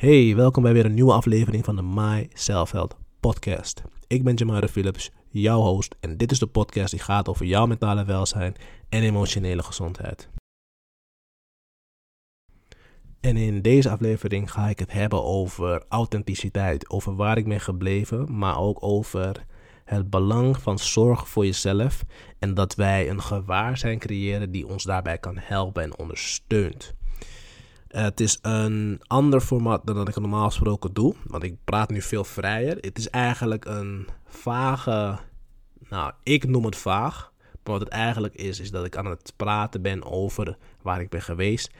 Hey, welkom bij weer een nieuwe aflevering van de My Self podcast. Ik ben Jamara Philips, jouw host en dit is de podcast die gaat over jouw mentale welzijn en emotionele gezondheid. En in deze aflevering ga ik het hebben over authenticiteit, over waar ik ben gebleven, maar ook over het belang van zorg voor jezelf en dat wij een gewaarzijn creëren die ons daarbij kan helpen en ondersteunt. Het is een ander format dan dat ik normaal gesproken doe, want ik praat nu veel vrijer. Het is eigenlijk een vage, nou ik noem het vaag, maar wat het eigenlijk is, is dat ik aan het praten ben over waar ik ben geweest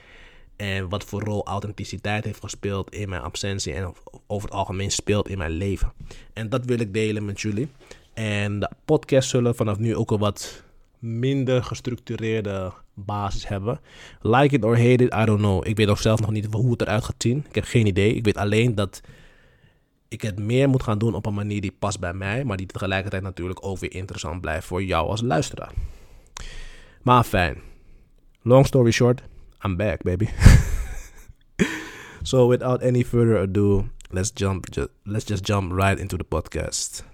en wat voor rol authenticiteit heeft gespeeld in mijn absentie en over het algemeen speelt in mijn leven. En dat wil ik delen met jullie. En de podcasts zullen vanaf nu ook een wat minder gestructureerde basis hebben. Like it or hate it, I don't know. Ik weet ook zelf nog niet hoe het eruit gaat zien. Ik heb geen idee. Ik weet alleen dat ik het meer moet gaan doen op een manier die past bij mij, maar die tegelijkertijd natuurlijk ook weer interessant blijft voor jou als luisteraar. Maar fijn. Long story short, I'm back, baby. so without any further ado, let's jump let's just jump right into the podcast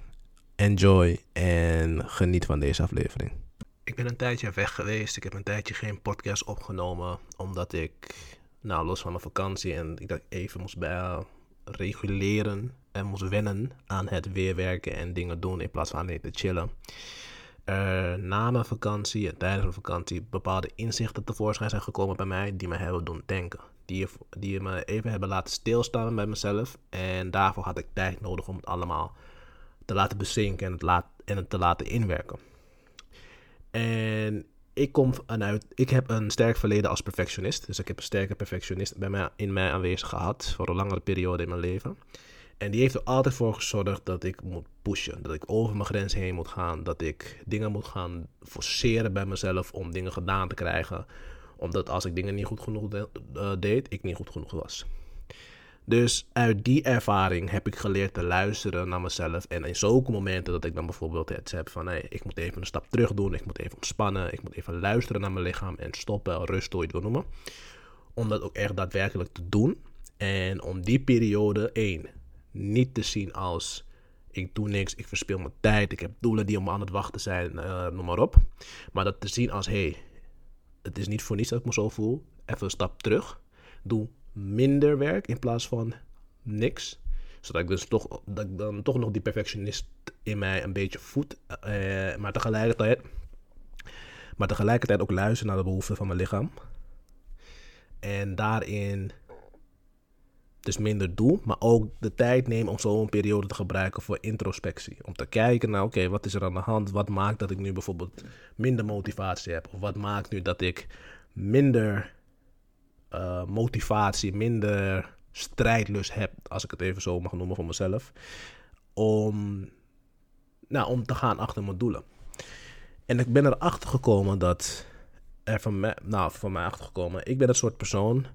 enjoy en geniet van deze aflevering. Ik ben een tijdje weg geweest. Ik heb een tijdje geen podcast opgenomen. Omdat ik, nou, los van mijn vakantie en ik dat even moest bij reguleren en moest wennen aan het weerwerken en dingen doen in plaats van alleen te chillen. na mijn vakantie en tijdens mijn vakantie bepaalde inzichten tevoorschijn zijn gekomen bij mij die me hebben doen denken. Die, die me even hebben laten stilstaan bij mezelf. En daarvoor had ik tijd nodig om het allemaal te laten bezinken en het, laat, en het te laten inwerken. En ik kom vanuit, ik heb een sterk verleden als perfectionist. Dus ik heb een sterke perfectionist bij mij, in mij aanwezig gehad voor een langere periode in mijn leven. En die heeft er altijd voor gezorgd dat ik moet pushen. Dat ik over mijn grens heen moet gaan. Dat ik dingen moet gaan forceren bij mezelf om dingen gedaan te krijgen. Omdat als ik dingen niet goed genoeg eh, deed, ik niet goed genoeg was. Dus uit die ervaring heb ik geleerd te luisteren naar mezelf. En in zulke momenten dat ik dan bijvoorbeeld het heb van... Hey, ik moet even een stap terug doen, ik moet even ontspannen... ik moet even luisteren naar mijn lichaam en stoppen, rust, hoe je het wil noemen. Om dat ook echt daadwerkelijk te doen. En om die periode, één, niet te zien als... ik doe niks, ik verspil mijn tijd... ik heb doelen die om aan het wachten zijn, uh, noem maar op. Maar dat te zien als... hey, het is niet voor niets dat ik me zo voel. Even een stap terug. Doe minder werk in plaats van niks. Zodat ik dus toch, dat ik dan toch nog die perfectionist in mij een beetje voed. Uh, maar tegelijkertijd. Maar tegelijkertijd ook luisteren naar de behoeften van mijn lichaam. En daarin dus minder doe, maar ook de tijd neem om zo'n periode te gebruiken voor introspectie. Om te kijken naar, oké, wat is er aan de hand? Wat maakt dat ik nu bijvoorbeeld minder motivatie heb? Of wat maakt nu dat ik minder uh, motivatie, minder strijdlust heb, als ik het even zo mag noemen voor mezelf, om, nou, om te gaan achter mijn doelen. En ik ben erachter gekomen dat er van mij, nou, van mij achtergekomen, ik ben het soort persoon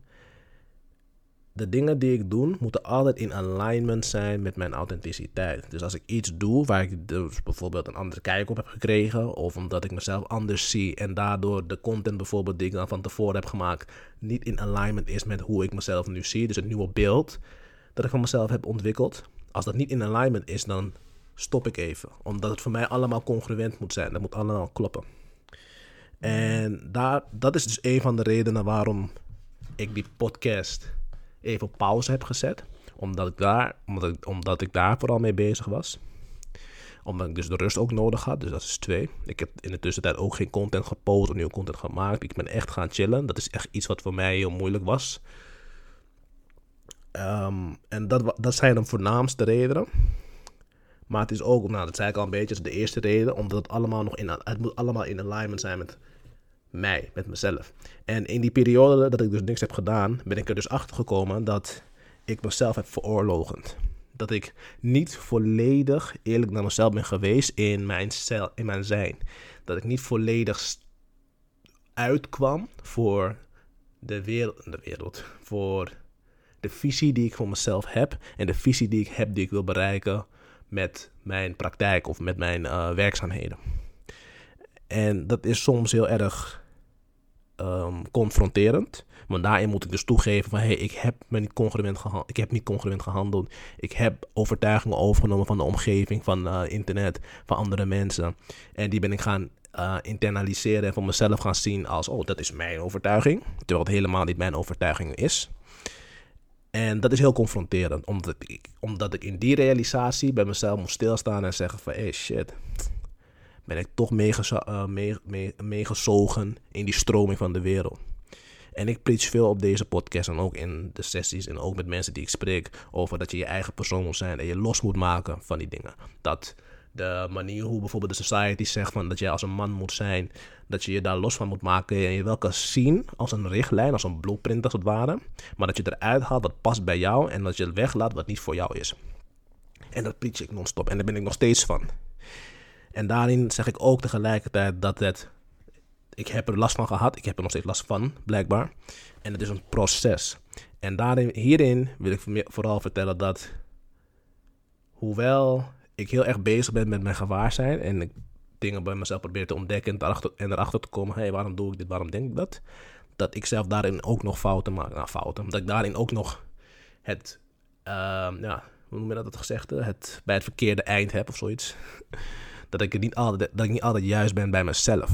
de dingen die ik doe, moeten altijd in alignment zijn met mijn authenticiteit. Dus als ik iets doe waar ik dus bijvoorbeeld een andere kijk op heb gekregen, of omdat ik mezelf anders zie en daardoor de content bijvoorbeeld die ik dan van tevoren heb gemaakt, niet in alignment is met hoe ik mezelf nu zie, dus het nieuwe beeld dat ik van mezelf heb ontwikkeld. Als dat niet in alignment is, dan stop ik even, omdat het voor mij allemaal congruent moet zijn. Dat moet allemaal kloppen. En daar, dat is dus een van de redenen waarom ik die podcast even pauze heb gezet. Omdat ik daar, omdat ik, omdat ik daar vooral mee bezig was. Omdat ik dus de rust ook nodig had. Dus dat is twee. Ik heb in de tussentijd ook geen content gepost of nieuwe content gemaakt. Ik ben echt gaan chillen. Dat is echt iets wat voor mij heel moeilijk was. Ehm, en dat, dat zijn de voornaamste redenen. Maar het is ook, nou dat zei ik al een beetje, de eerste reden. Omdat het allemaal nog in, het moet allemaal in alignment zijn met mij, met mezelf. En in die periode dat ik dus niks heb gedaan, ben ik er dus achter gekomen dat ik mezelf heb veroorlogend. Dat ik niet volledig eerlijk naar mezelf ben geweest in mijn, in mijn zijn. Dat ik niet volledig uitkwam voor de wereld, de wereld, voor de visie die ik voor mezelf heb en de visie die ik heb die ik wil bereiken met mijn praktijk of met mijn uh, werkzaamheden. En dat is soms heel erg ehm, confronterend. Want daarin moet ik dus toegeven van... hey, ik heb me niet congruent gehandeld. Ik heb niet congruent gehandeld. Ik heb overtuigingen overgenomen van de omgeving, van uh, internet, van andere mensen. En die ben ik gaan uh, internaliseren en voor mezelf gaan zien als... oh, dat is mijn overtuiging. Terwijl het helemaal niet mijn overtuiging is. En dat is heel confronterend, omdat ik, omdat ik in die realisatie bij mezelf moest stilstaan en zeggen van... hey, shit, ben ik toch meegezogen uh, in die stroming van de wereld. En ik preach veel op deze podcast en ook in de sessies en ook met mensen die ik spreek over dat je je eigen persoon moet zijn en je los moet maken van die dingen. Dat de manier hoe bijvoorbeeld de society zegt van dat je als een man moet zijn, dat je je daar los van moet maken en je wel kan zien als een richtlijn, als een blueprint als het ware, maar dat je eruit haalt wat past bij jou en dat je het weglaat wat niet voor jou is. En dat preach ik non-stop en daar ben ik nog steeds van. En daarin zeg ik ook tegelijkertijd dat het. Ik heb er last van gehad. Ik heb er nog steeds last van, blijkbaar. En het is een proces. En daarin, hierin wil ik vooral vertellen dat. Hoewel ik heel erg bezig ben met mijn gewaarzijn. En ik dingen bij mezelf probeer te ontdekken. En erachter, en erachter te komen: hé, hey, waarom doe ik dit? Waarom denk ik dat? Dat ik zelf daarin ook nog fouten maak. Nou, fouten. Dat ik daarin ook nog het. Uh, ja, hoe noem je dat het gezegde? Het bij het verkeerde eind heb of zoiets. dat ik, niet altijd, dat ik niet altijd juist ben bij mezelf.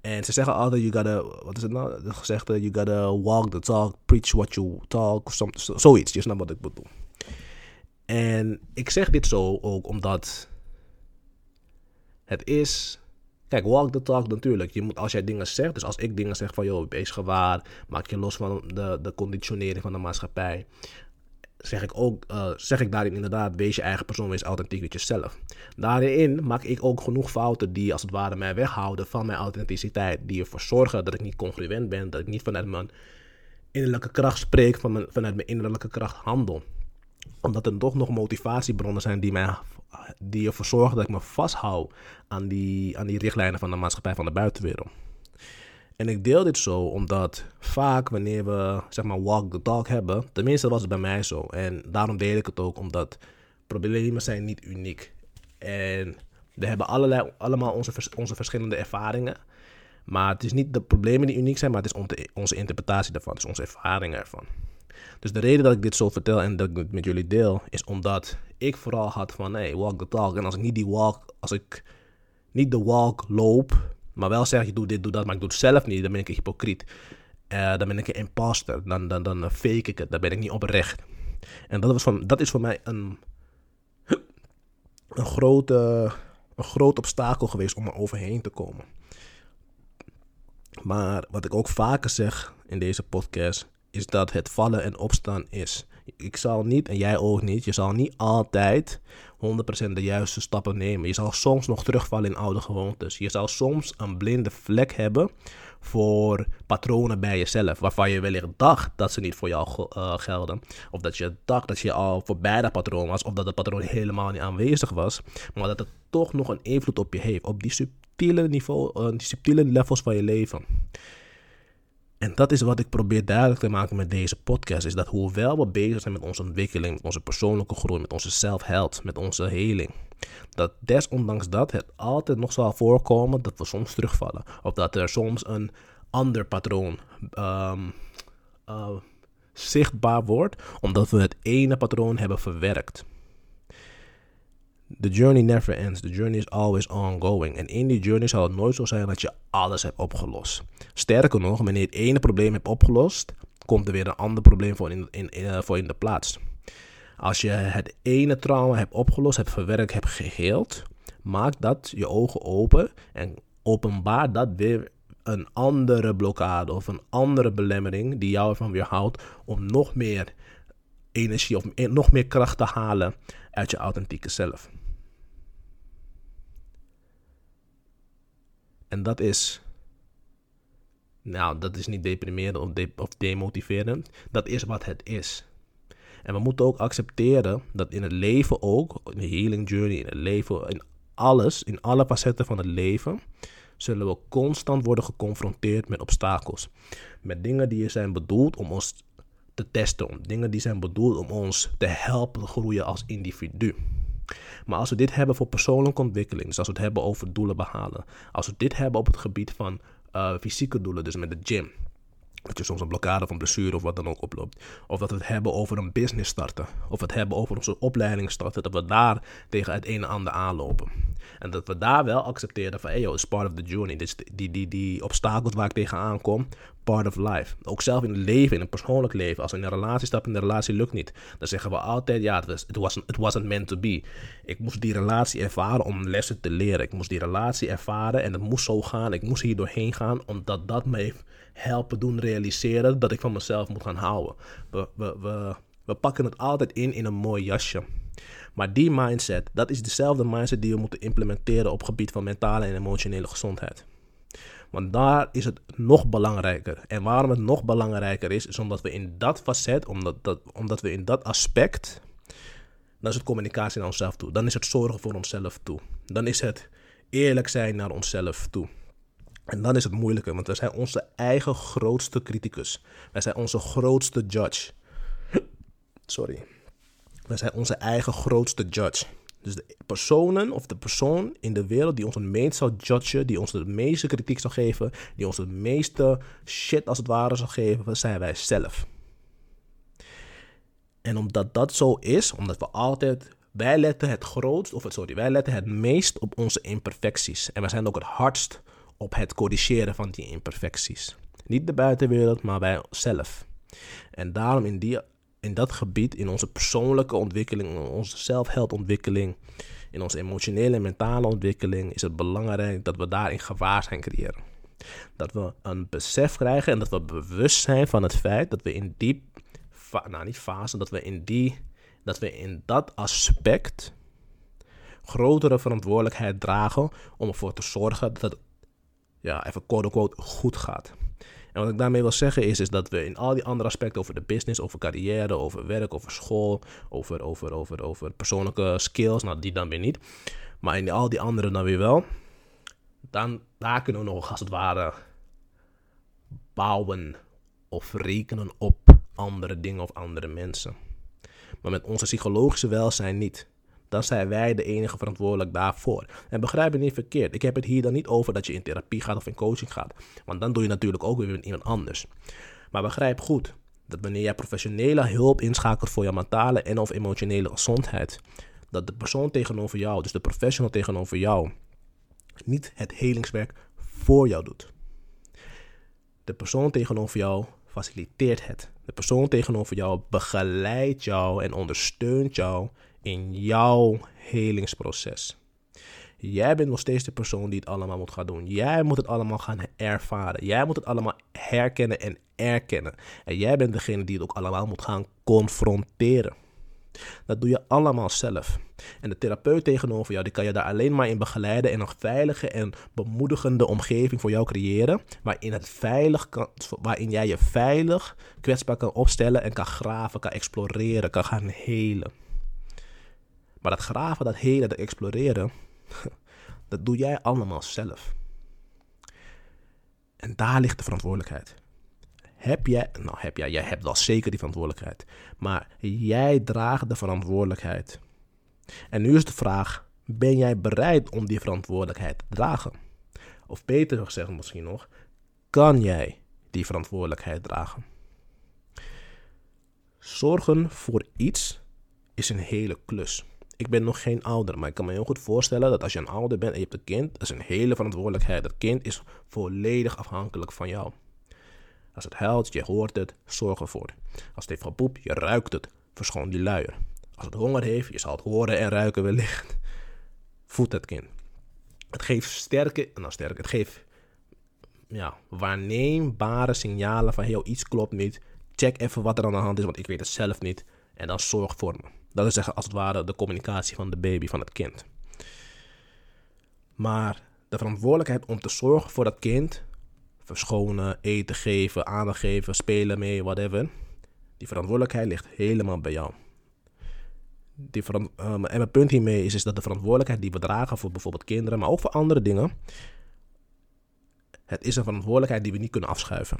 En ze zeggen altijd, you gotta, wat is het nou? De gezegde, you gotta walk the talk, preach what you talk, of zoiets. Je snapt wat ik bedoel. En ik zeg dit zo ook omdat het is. Kijk, walk the talk natuurlijk. Je moet, als jij dingen zegt, dus als ik dingen zeg van, joh, wees gewaar, maak je los van de, de conditionering van de maatschappij zeg ik ook, uh, zeg ik daarin inderdaad, wees je eigen persoon, wees authentiek met jezelf. Daarin maak ik ook genoeg fouten die als het ware mij weghouden van mijn authenticiteit. Die ervoor zorgen dat ik niet congruent ben, dat ik niet vanuit mijn innerlijke kracht spreek, van vanuit mijn innerlijke kracht handel. Omdat er toch nog motivatiebronnen zijn die, mij, die ervoor zorgen dat ik me vasthoud aan die, aan die richtlijnen van de maatschappij van de buitenwereld. En ik deel dit zo omdat vaak wanneer we zeg maar walk the talk hebben, tenminste was het bij mij zo. En daarom deel ik het ook omdat problemen zijn niet uniek. En we hebben allemaal onze, onze verschillende ervaringen. Maar het is niet de problemen die uniek zijn, maar het is onze interpretatie daarvan, dus onze ervaringen ervan. Dus de reden dat ik dit zo vertel en dat ik het met jullie deel, is omdat ik vooral had van, hey, walk the talk. En als ik niet die walk, als ik niet de walk loop, maar wel zeg je doe dit, doe dat, maar ik doe het zelf niet. Dan ben ik een hypocriet. Uh, dan ben ik een imposter. Dan, dan, dan fake ik het. Dan ben ik niet oprecht. En dat, was van, dat is voor mij een, een, grote, een groot obstakel geweest om er overheen te komen. Maar wat ik ook vaker zeg in deze podcast, is dat het vallen en opstaan is. Ik zal niet, en jij ook niet, je zal niet altijd 100% de juiste stappen nemen. Je zal soms nog terugvallen in oude gewoontes. Je zal soms een blinde vlek hebben voor patronen bij jezelf, waarvan je wellicht dacht dat ze niet voor jou uh, gelden. Of dat je dacht dat je al voorbij dat patroon was, of dat het patroon helemaal niet aanwezig was, maar dat het toch nog een invloed op je heeft, op die subtiele, niveau, uh, die subtiele levels van je leven. En dat is wat ik probeer duidelijk te maken met deze podcast. Is dat hoewel we bezig zijn met onze ontwikkeling, met onze persoonlijke groei, met onze self-help, met onze heling. Dat desondanks dat het altijd nog zal voorkomen dat we soms terugvallen. Of dat er soms een ander patroon um, uh, zichtbaar wordt. Omdat we het ene patroon hebben verwerkt. The journey never ends. The journey is always ongoing. En in die journey zal het nooit zo zijn dat je alles hebt opgelost. Sterker nog, wanneer je het ene probleem hebt opgelost, komt er weer een ander probleem voor in, in, in, eh, in de plaats. Als je het ene trauma hebt opgelost, hebt verwerkt, hebt geheeld, maak dat je ogen open en openbaar dat weer een andere blokkade of een andere belemmering die jou ervan weerhoudt om nog meer energie of nog meer kracht te halen uit je authentieke zelf. En dat is. Nou, dat is niet deprimerend of, of demotiverend. Dat is wat het is. En we moeten ook accepteren dat in het leven ook, in de healing journey, in het leven, in alles, in alle facetten van het leven, zullen we constant worden geconfronteerd met obstakels. Met dingen die zijn bedoeld om ons te testen. Dingen die zijn bedoeld om ons te helpen groeien als individu. Maar als we dit hebben voor persoonlijke ontwikkeling, dus als we het hebben over doelen behalen, als we dit hebben op het gebied van uh, fysieke doelen, dus met de gym. Dat je soms een blokkade van blessure of wat dan ook oploopt. Of dat we het hebben over een business starten. Of het hebben over onze opleiding starten. Dat we daar tegen het een en ander aanlopen. En dat we daar wel accepteren van, hey yo, it's part of the journey. Dit die, die, die obstakels waar ik tegenaan kom, part of life. Ook zelf in het leven, in een persoonlijk leven. Als we in een relatie stappen en de relatie lukt niet. Dan zeggen we altijd, ja, it, was, it wasn't meant to be. Ik moest die relatie ervaren om lessen te leren. Ik moest die relatie ervaren en het moest zo gaan. Ik moest hier doorheen gaan, omdat dat me heeft helpen doen realiseren dat ik van mezelf moet gaan houden. We, we, we, we pakken het altijd in in een mooi jasje. Maar die mindset, dat is dezelfde mindset die we moeten implementeren op het gebied van mentale en emotionele gezondheid. Want daar is het nog belangrijker. En waarom het nog belangrijker is, is omdat we in dat facet, omdat, dat, omdat we in dat aspect, dan is het communicatie naar onszelf toe. Dan is het zorgen voor onszelf toe. Dan is het eerlijk zijn naar onszelf toe. En dan is het moeilijker, want wij zijn onze eigen grootste criticus. Wij zijn onze grootste judge. Sorry. Wij zijn onze eigen grootste judge. Dus de personen of de persoon in de wereld die ons het meest zou judgen, die ons de meeste kritiek zou geven, die ons de meeste shit als het ware zou geven, zijn wij zelf. En omdat dat zo is, omdat we altijd, wij letten het grootst, of sorry, wij letten het meest op onze imperfecties. En wij zijn ook het hardst op het corrigeren van die imperfecties. Niet de buitenwereld, maar wij zelf. En daarom in, die, in dat gebied, in onze persoonlijke ontwikkeling, in onze zelfheldontwikkeling, in onze emotionele en mentale ontwikkeling, is het belangrijk dat we daarin gewaarzijn creëren. Dat we een besef krijgen en dat we bewust zijn van het feit dat we in die, nou niet fase, dat we in die, dat we in dat aspect grotere verantwoordelijkheid dragen om ervoor te zorgen dat het ja, even quote-unquote goed gaat. En wat ik daarmee wil zeggen is, is dat we in al die andere aspecten over de business, over carrière, over werk, over school, over, over, over, over persoonlijke skills, nou die dan weer niet, maar in al die andere dan weer wel, dan daar kunnen we nog als het ware bouwen of rekenen op andere dingen of andere mensen. Maar met onze psychologische welzijn niet dan zijn wij de enige verantwoordelijk daarvoor. En begrijp me niet verkeerd. Ik heb het hier dan niet over dat je in therapie gaat of in coaching gaat. Want dan doe je natuurlijk ook weer met iemand anders. Maar begrijp goed dat wanneer jij professionele hulp inschakelt voor je mentale en of emotionele gezondheid, dat de persoon tegenover jou, dus de professional tegenover jou, niet het helingswerk voor jou doet. De persoon tegenover jou faciliteert het. De persoon tegenover jou begeleidt jou en ondersteunt jou in jouw helingsproces. Jij bent nog steeds de persoon die het allemaal moet gaan doen. Jij moet het allemaal gaan ervaren. Jij moet het allemaal herkennen en erkennen. En jij bent degene die het ook allemaal moet gaan confronteren. Dat doe je allemaal zelf. En de therapeut tegenover jou, die kan je daar alleen maar in begeleiden en een veilige en bemoedigende omgeving voor jou creëren, waarin, het veilig kan, waarin jij je veilig kwetsbaar kan opstellen en kan graven, kan exploreren, kan gaan helen. Maar dat graven, dat helen, dat exploreren, dat doe jij allemaal zelf. En daar ligt de verantwoordelijkheid. Heb jij, nou heb jij, jij hebt wel zeker die verantwoordelijkheid. Maar jij draagt de verantwoordelijkheid. En nu is de vraag, ben jij bereid om die verantwoordelijkheid te dragen? Of beter gezegd misschien nog, kan jij die verantwoordelijkheid dragen? Zorgen voor iets is een hele klus. Ik ben nog geen ouder, maar ik kan me heel goed voorstellen dat als je een ouder bent en je hebt een kind, dat is een hele verantwoordelijkheid. Dat kind is volledig afhankelijk van jou. Als het huilt, je hoort het, zorg ervoor. Als het heeft gepoept, je ruikt het, verschoon die luier. Als het honger heeft, je zal het horen en ruiken wellicht. Voed het kind. Het geeft sterke, nou sterk, het geeft ja, waarneembare signalen van heel iets klopt niet. Check even wat er aan de hand is, want ik weet het zelf niet. En dan zorg voor me. Dat is als het ware de communicatie van de baby, van het kind. Maar de verantwoordelijkheid om te zorgen voor dat kind, verschonen, eten geven, aandacht geven, spelen mee, whatever, die verantwoordelijkheid ligt helemaal bij jou. Die um, en mijn punt hiermee is, is dat de verantwoordelijkheid die we dragen voor bijvoorbeeld kinderen, maar ook voor andere dingen, het is een verantwoordelijkheid die we niet kunnen afschuiven.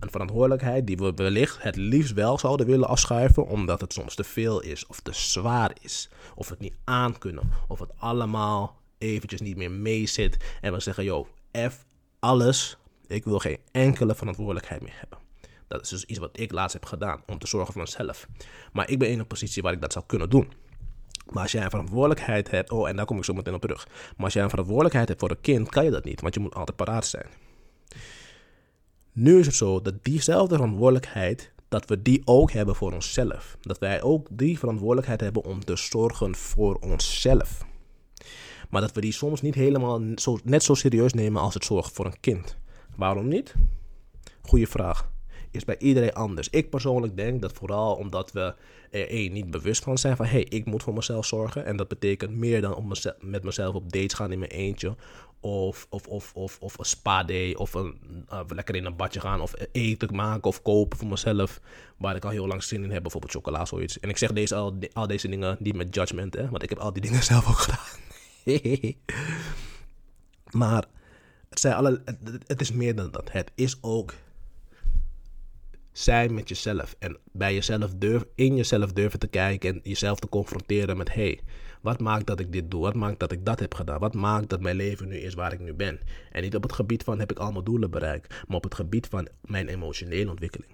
Een verantwoordelijkheid die we wellicht het liefst wel zouden willen afschuiven, omdat het soms te veel is of te zwaar is. Of het niet aan kunnen. Of het allemaal eventjes niet meer mee zit. En we zeggen, joh, F alles. Ik wil geen enkele verantwoordelijkheid meer hebben. Dat is dus iets wat ik laatst heb gedaan om te zorgen voor mezelf. Maar ik ben in een positie waar ik dat zou kunnen doen. Maar als jij een verantwoordelijkheid hebt, oh en daar kom ik zo meteen op terug. Maar als jij een verantwoordelijkheid hebt voor een kind, kan je dat niet, want je moet altijd paraat zijn. Nu is het zo dat diezelfde verantwoordelijkheid, dat we die ook hebben voor onszelf. Dat wij ook die verantwoordelijkheid hebben om te zorgen voor onszelf. Maar dat we die soms niet helemaal zo, net zo serieus nemen als het zorgen voor een kind. Waarom niet? Goeie vraag. Is bij iedereen anders. Ik persoonlijk denk dat vooral omdat we er één niet bewust van zijn van hé, hey, ik moet voor mezelf zorgen. En dat betekent meer dan om met mezelf op dates gaan in mijn eentje. Of, of, of, of, of een spa day. Of een, uh, lekker in een badje gaan. Of eten maken of kopen voor mezelf. Waar ik al heel lang zin in heb. Bijvoorbeeld chocola zoiets. En ik zeg deze, al, al deze dingen niet met judgment. Hè, want ik heb al die dingen zelf ook gedaan. maar het, zijn alle, het is meer dan dat. Het is ook zijn met jezelf. En bij jezelf durf, in jezelf durven te kijken en jezelf te confronteren met: hey, wat maakt dat ik dit doe? Wat maakt dat ik dat heb gedaan? Wat maakt dat mijn leven nu is waar ik nu ben? En niet op het gebied van heb ik allemaal doelen bereikt, maar op het gebied van mijn emotionele ontwikkeling,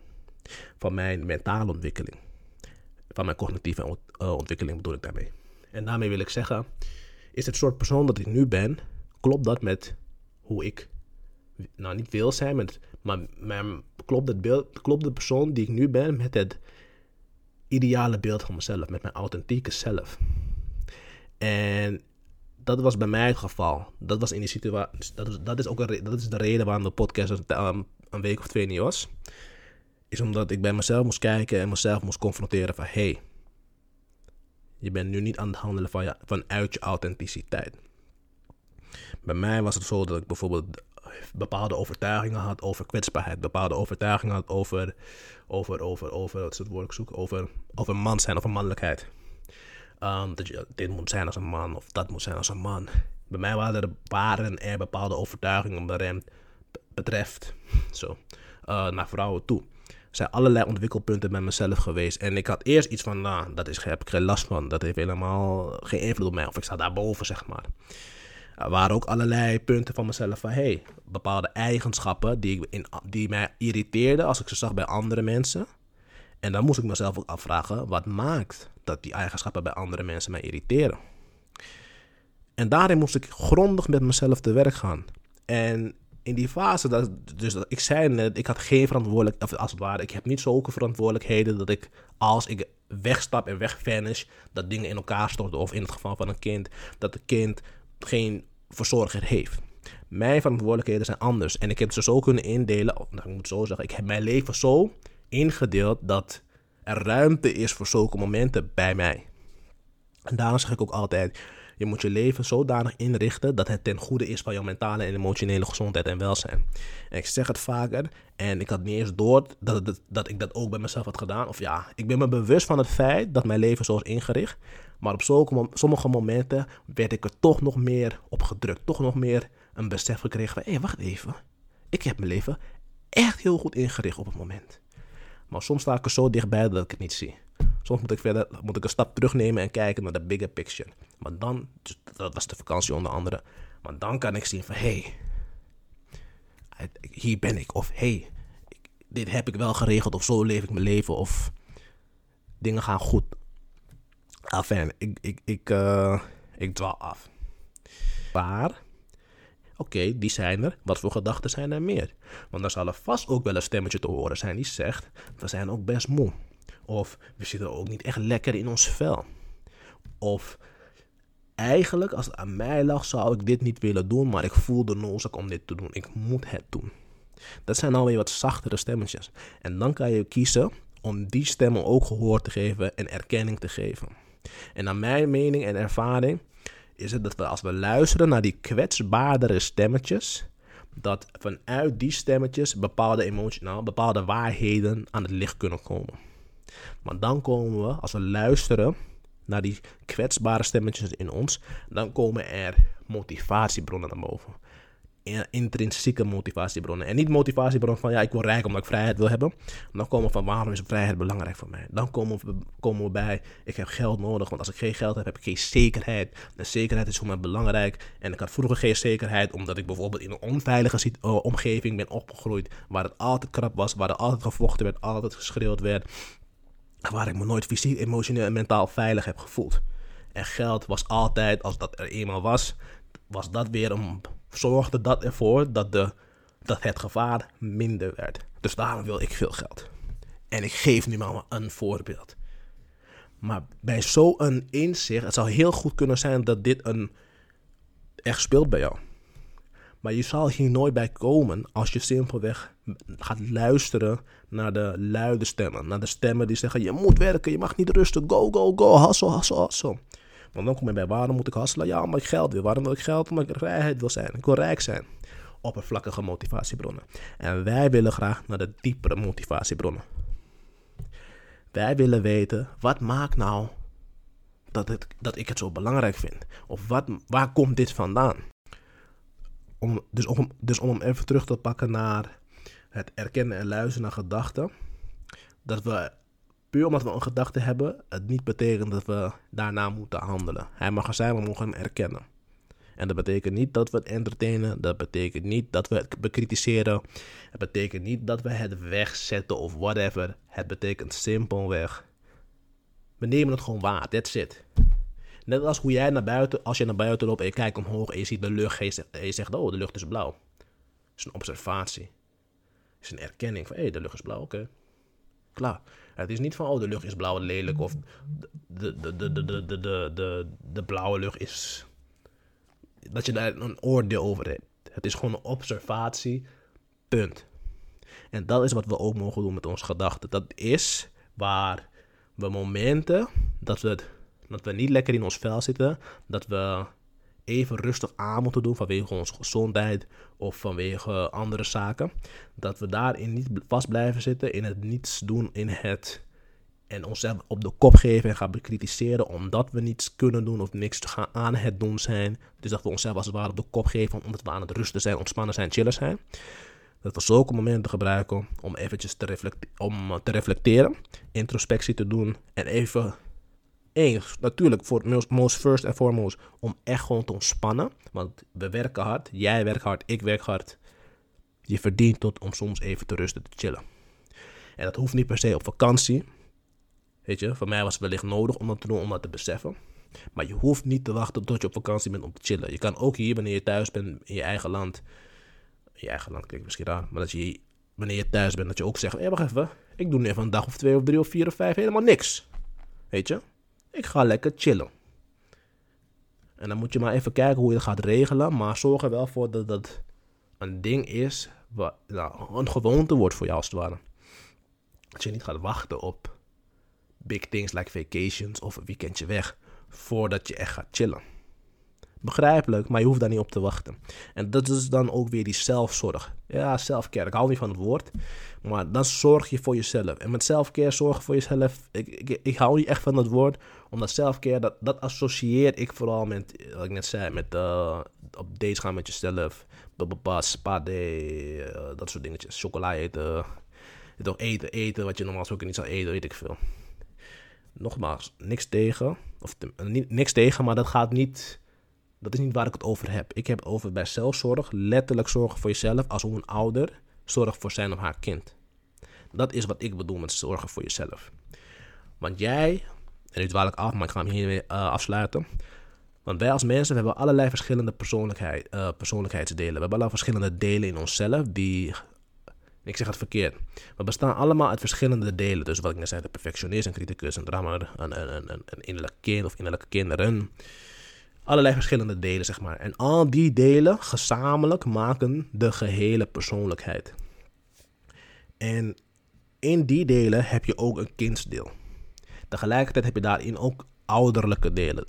van mijn mentale ontwikkeling, van mijn cognitieve eh, ontwikkeling bedoel ik daarmee. En daarmee wil ik zeggen: is het soort persoon dat ik nu ben, klopt dat met hoe ik nou niet wil zijn, maar klopt, het beeld, klopt de persoon die ik nu ben met het ideale beeld van mezelf, met mijn authentieke zelf. En dat was bij mij het geval. Dat was in die situatie. Dat is, dat is ook een, dat is de reden waarom de podcast een, een week of twee niet was. Is omdat ik bij mezelf moest kijken en mezelf moest confronteren van hey, je bent nu niet aan het handelen van vanuit je authenticiteit. Bij mij was het zo dat ik bijvoorbeeld bepaalde overtuigingen had over kwetsbaarheid, bepaalde overtuigingen had over, over, over, over, wat het over, over man zijn een mannelijkheid. Um, dat je dit moet zijn als een man of dat moet zijn als een man. Bij mij waren er, bepaalde overtuigingen wat betreft, zo, uh, naar vrouwen toe. Er zijn allerlei ontwikkelpunten bij mezelf geweest. En ik had eerst iets van, nou, dat is, heb ik geen last van. Dat heeft helemaal geen invloed op mij. Of ik sta daarboven, zeg maar. Er waren ook allerlei punten van mezelf van, hey, bepaalde eigenschappen die, ik in, die mij irriteerden als ik ze zag bij andere mensen. En dan moest ik mezelf ook afvragen, wat maakt dat die eigenschappen bij andere mensen mij irriteren? En daarin moest ik grondig met mezelf te werk gaan. En in die fase, dat, dus ik zei net, ik had geen verantwoordelijkheid, of als het ware, ik heb niet zulke verantwoordelijkheden dat ik als ik wegstap en wegvanish, dat dingen in elkaar storten. Of in het geval van een kind, dat het kind geen verzorger heeft. Mijn verantwoordelijkheden zijn anders. En ik heb ze zo kunnen indelen, nou, ik moet zo zeggen, ik heb mijn leven zo ingedeeld dat er ruimte is voor zulke momenten bij mij. En daarom zeg ik ook altijd, je moet je leven zodanig inrichten dat het ten goede is van jouw mentale en emotionele gezondheid en welzijn. En ik zeg het vaker en ik had niet eens door dat, dat ik dat ook bij mezelf had gedaan. Of ja, ik ben me bewust van het feit dat mijn leven zo is ingericht. Maar op zulke, sommige momenten werd ik er toch nog meer op gedrukt. Toch nog meer een besef gekregen van, hé, hey, wacht even. Ik heb mijn leven echt heel goed ingericht op het moment. Maar soms sta ik er zo dichtbij dat ik het niet zie. Soms moet ik, verder, moet ik een stap terugnemen en kijken naar de bigger picture. Maar dan, dus dat was de vakantie onder andere. Maar dan kan ik zien van, hé, hey, hier ben ik. Of hé, hey, dit heb ik wel geregeld. Of zo leef ik mijn leven. Of dingen gaan goed. Enfin, ik, ik, ik, uh, ik dwaal af. Maar, oké, die zijn er. Wat voor gedachten zijn er meer? Want dan zal er vast ook wel een stemmetje te horen zijn die zegt: We zijn ook best moe. Of we zitten ook niet echt lekker in ons vel. Of eigenlijk, als het aan mij lag, zou ik dit niet willen doen, maar ik voel de noodzaak om dit te doen. Ik moet het doen. Dat zijn alweer wat zachtere stemmetjes. En dan kan je kiezen om die stemmen ook gehoor te geven en erkenning te geven. En naar mijn mening en ervaring is het dat we als we luisteren naar die kwetsbaardere stemmetjes, dat vanuit die stemmetjes bepaalde emoties, nou, bepaalde waarheden aan het licht kunnen komen. Maar dan komen we, als we luisteren naar die kwetsbare stemmetjes in ons, dan komen er motivatiebronnen naar boven. Intrinsieke motivatiebronnen. En niet motivatiebronnen van ja, ik wil rijk omdat ik vrijheid wil hebben. Dan komen we van waarom is vrijheid belangrijk voor mij? Dan komen we, komen we bij ik heb geld nodig, want als ik geen geld heb, heb ik geen zekerheid. En zekerheid is voor mij belangrijk. En ik had vroeger geen zekerheid omdat ik bijvoorbeeld in een onveilige uh, omgeving ben opgegroeid. Waar het altijd krap was, waar er altijd gevochten werd, altijd geschreeuwd werd. Waar ik me nooit fysiek, emotioneel en mentaal veilig heb gevoeld. En geld was altijd, als dat er eenmaal was, was dat weer een zorgde dat ervoor dat, de, dat het gevaar minder werd. Dus daarom wil ik veel geld. En ik geef nu maar een voorbeeld. Maar bij zo'n inzicht, het zou heel goed kunnen zijn dat dit een echt speelt bij jou. Maar je zal hier nooit bij komen als je simpelweg gaat luisteren naar de luide stemmen. Naar de stemmen die zeggen: je moet werken, je mag niet rusten, go, go, go, hustle, hustle, hustle. Want dan kom je bij waarom moet ik hasselen? Ja, omdat ik geld wil. Waarom wil ik geld? Omdat ik vrijheid wil zijn. Ik wil rijk zijn. Oppervlakkige motivatiebronnen. En wij willen graag naar de diepere motivatiebronnen. Wij willen weten, wat maakt nou dat, het, dat ik het zo belangrijk vind? Of wat, waar komt dit vandaan? Om, dus, om, dus om hem even terug te pakken naar het erkennen en luisteren naar gedachten. Dat we puur omdat we een gedachte hebben, het niet betekent dat we daarna moeten handelen. Hij mag er zijn, we mogen hem erkennen. En dat betekent niet dat we het entertainen. Dat betekent niet dat we het bekritiseren. Het betekent niet dat we het wegzetten of whatever. Het betekent simpelweg. We nemen het gewoon waar. That's it. Net als hoe jij naar buiten, als je naar buiten loopt en je kijkt omhoog en je ziet de lucht en je zegt, oh, de lucht is blauw. Dat is een observatie. Is een erkenning van, hé, hey, de lucht is blauw, oké. Klaar. Het is niet van, oh, de lucht is blauw en lelijk. Of de, de, de, de, de, de, de, de blauwe lucht is... Dat je daar een oordeel over hebt. Het is gewoon een observatie. Punt. En dat is wat we ook mogen doen met onze gedachten. Dat is waar we momenten dat we, dat we niet lekker in ons vel zitten, dat we even rustig aan moeten doen vanwege onze gezondheid of vanwege andere zaken. Dat we daarin niet vast blijven zitten, in het niets doen, in het en onszelf op de kop geven en gaan bekritiseren omdat we niets kunnen doen of niks gaan aan het doen zijn. Dus dat we onszelf als het ware op de kop geven omdat we aan het rusten zijn, ontspannen zijn, chillen zijn. Dat we zulke momenten gebruiken om eventjes te, om te reflecteren, introspectie te doen en even Eén, natuurlijk voor most first en foremost om echt gewoon te ontspannen. Want we werken hard, jij werkt hard, ik werk hard. Je verdient tot om soms even te rusten, te chillen. En dat hoeft niet per se op vakantie. Weet je, voor mij was het wellicht nodig om dat te doen, om dat te beseffen. Maar je hoeft niet te wachten tot je op vakantie bent om te chillen. Je kan ook hier, wanneer je thuis bent in je eigen land. Je eigen land klinkt misschien raar. Maar dat je, wanneer je thuis bent, dat je ook zegt: hé, hey, wacht even. Ik doe nu even een dag of twee of drie of vier of vijf helemaal niks. Weet je? Ik ga lekker chillen. En dan moet je maar even kijken hoe je het gaat regelen. Maar zorg er wel voor dat dat een ding is. Wat nou, een gewoonte wordt voor jou als het ware. Dat je niet gaat wachten op big things like vacations of een weekendje weg. Voordat je echt gaat chillen. Begrijpelijk, maar je hoeft daar niet op te wachten. En dat is dan ook weer die zelfzorg. Ja, selfcare. Ik hou niet van het woord. Maar dan zorg je voor jezelf. En met selfcare zorgen voor jezelf. Ik, ik, ik hou niet echt van dat woord. Omdat selfcare, dat, dat associeer ik vooral met, wat ik net zei, met uh, op dates gaan met jezelf. Spa day, uh, dat soort dingetjes. Chocola eten. Toch eten, eten wat je normaal gesproken niet zou eten, weet ik veel. Nogmaals, niks tegen. Of niks tegen, maar dat gaat niet dat is niet waar ik het over heb. Ik heb het over bij zelfzorg, letterlijk zorgen voor jezelf als een ouder zorgt voor zijn of haar kind. Dat is wat ik bedoel met zorgen voor jezelf. Want jij, en nu dwaal ik af, maar ik ga hem hiermee uh, afsluiten. Want wij als mensen we hebben allerlei verschillende persoonlijkheid, uh, persoonlijkheidsdelen. We hebben allerlei verschillende delen in onszelf die ik zeg het verkeerd. We bestaan allemaal uit verschillende delen. Dus wat ik net zei, de perfectionist, een criticus, een drama, een, een, een, een innerlijk kind of innerlijke kinderen allerlei verschillende delen, zeg maar. En al die delen gezamenlijk maken de gehele persoonlijkheid. En in die delen heb je ook een kindsdeel. Tegelijkertijd heb je daarin ook ouderlijke delen.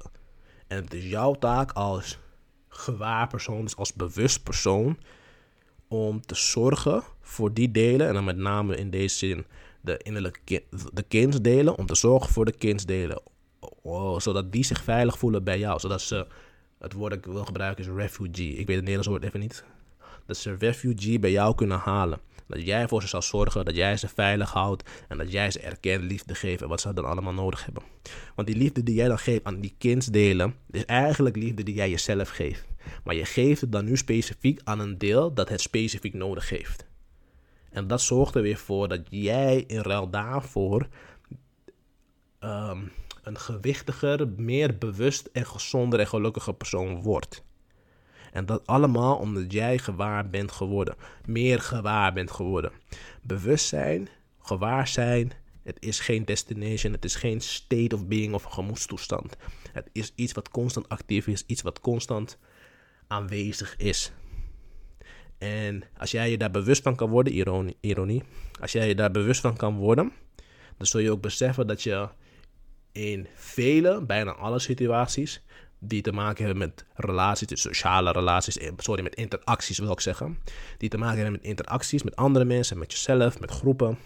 En het is jouw taak als gewaar persoon, dus als bewust persoon, om te zorgen voor die delen. En dan met name in deze zin de innerlijke de kindsdelen, om te zorgen voor de kindsdelen Oh, zodat die zich veilig voelen bij jou. Zodat ze, het woord dat ik wil gebruiken is refugee. Ik weet het Nederlands woord even niet. dat ze refugee bij jou kunnen halen. Dat jij voor ze zal zorgen, dat jij ze veilig houdt en dat jij ze erkend liefde geeft en wat ze dan allemaal nodig hebben. Want die liefde die jij dan geeft aan die kindsdelen, is eigenlijk liefde die jij jezelf geeft. Maar je geeft het dan nu specifiek aan een deel dat het specifiek nodig heeft. En dat zorgt er weer voor dat jij in ruil daarvoor ehm, een gewichtiger, meer bewust en gezonder en gelukkiger persoon wordt. En dat allemaal omdat jij gewaar bent geworden. Meer gewaar bent geworden. Bewustzijn, gewaar zijn. Het is geen destination. Het is geen state of being of gemoedstoestand. Het is iets wat constant actief is. Iets wat constant aanwezig is. En als jij je daar bewust van kan worden, ironie, ironie, als jij je daar bewust van kan worden, dan zul je ook beseffen dat je in vele, bijna alle situaties, die te maken hebben met relaties, dus sociale relaties, sorry, met interacties wil ik zeggen, die te maken hebben met interacties met andere mensen, met jezelf, met groepen,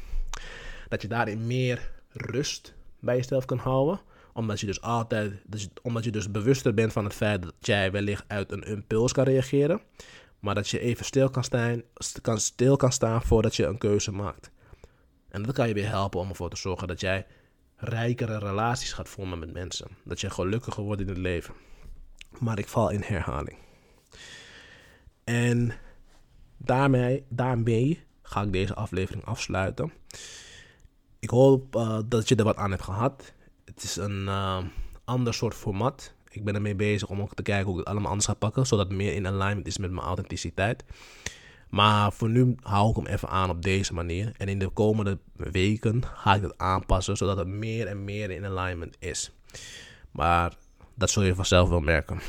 dat je daarin meer rust bij jezelf kan houden, omdat je dus altijd, dus, omdat je dus bewuster bent van het feit dat jij wellicht uit een impuls kan reageren, maar dat je even stil kan staan, kan, stil kan staan voordat je een keuze maakt. En dat kan je weer helpen om ervoor te zorgen dat jij rijkere relaties gaat vormen met mensen. Dat je gelukkiger wordt in het leven. Maar ik val in herhaling. En daarmee, ga ik deze aflevering afsluiten. Ik hoop uh, dat je er wat aan hebt gehad. Het is een uh, ander soort format. Ik ben ermee bezig om ook te kijken hoe ik het allemaal anders ga pakken. Zodat het meer in alignment is met mijn authenticiteit. Maar voor nu hou ik hem even aan op deze manier. En in de komende weken ga ik het aanpassen, zodat het meer en meer in alignment is. Maar dat zul je vanzelf wel merken.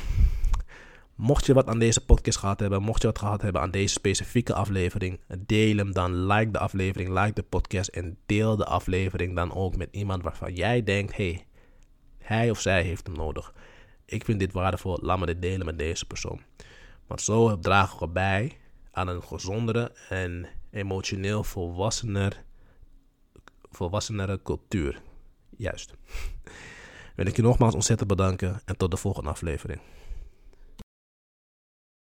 Mocht je wat aan deze podcast gehad hebben, mocht je wat gehad hebben aan deze specifieke aflevering, deel hem dan. Like de aflevering, like de podcast en deel de aflevering dan ook met iemand waarvan jij denkt: hey, hij of zij heeft hem nodig. Ik vind dit waardevol, laat me dit delen met deze persoon. Want zo dragen we bij aan een gezondere en emotioneel volwassener, volwassenere cultuur. Juist. Wil ik je nogmaals ontzettend bedanken en tot de volgende aflevering.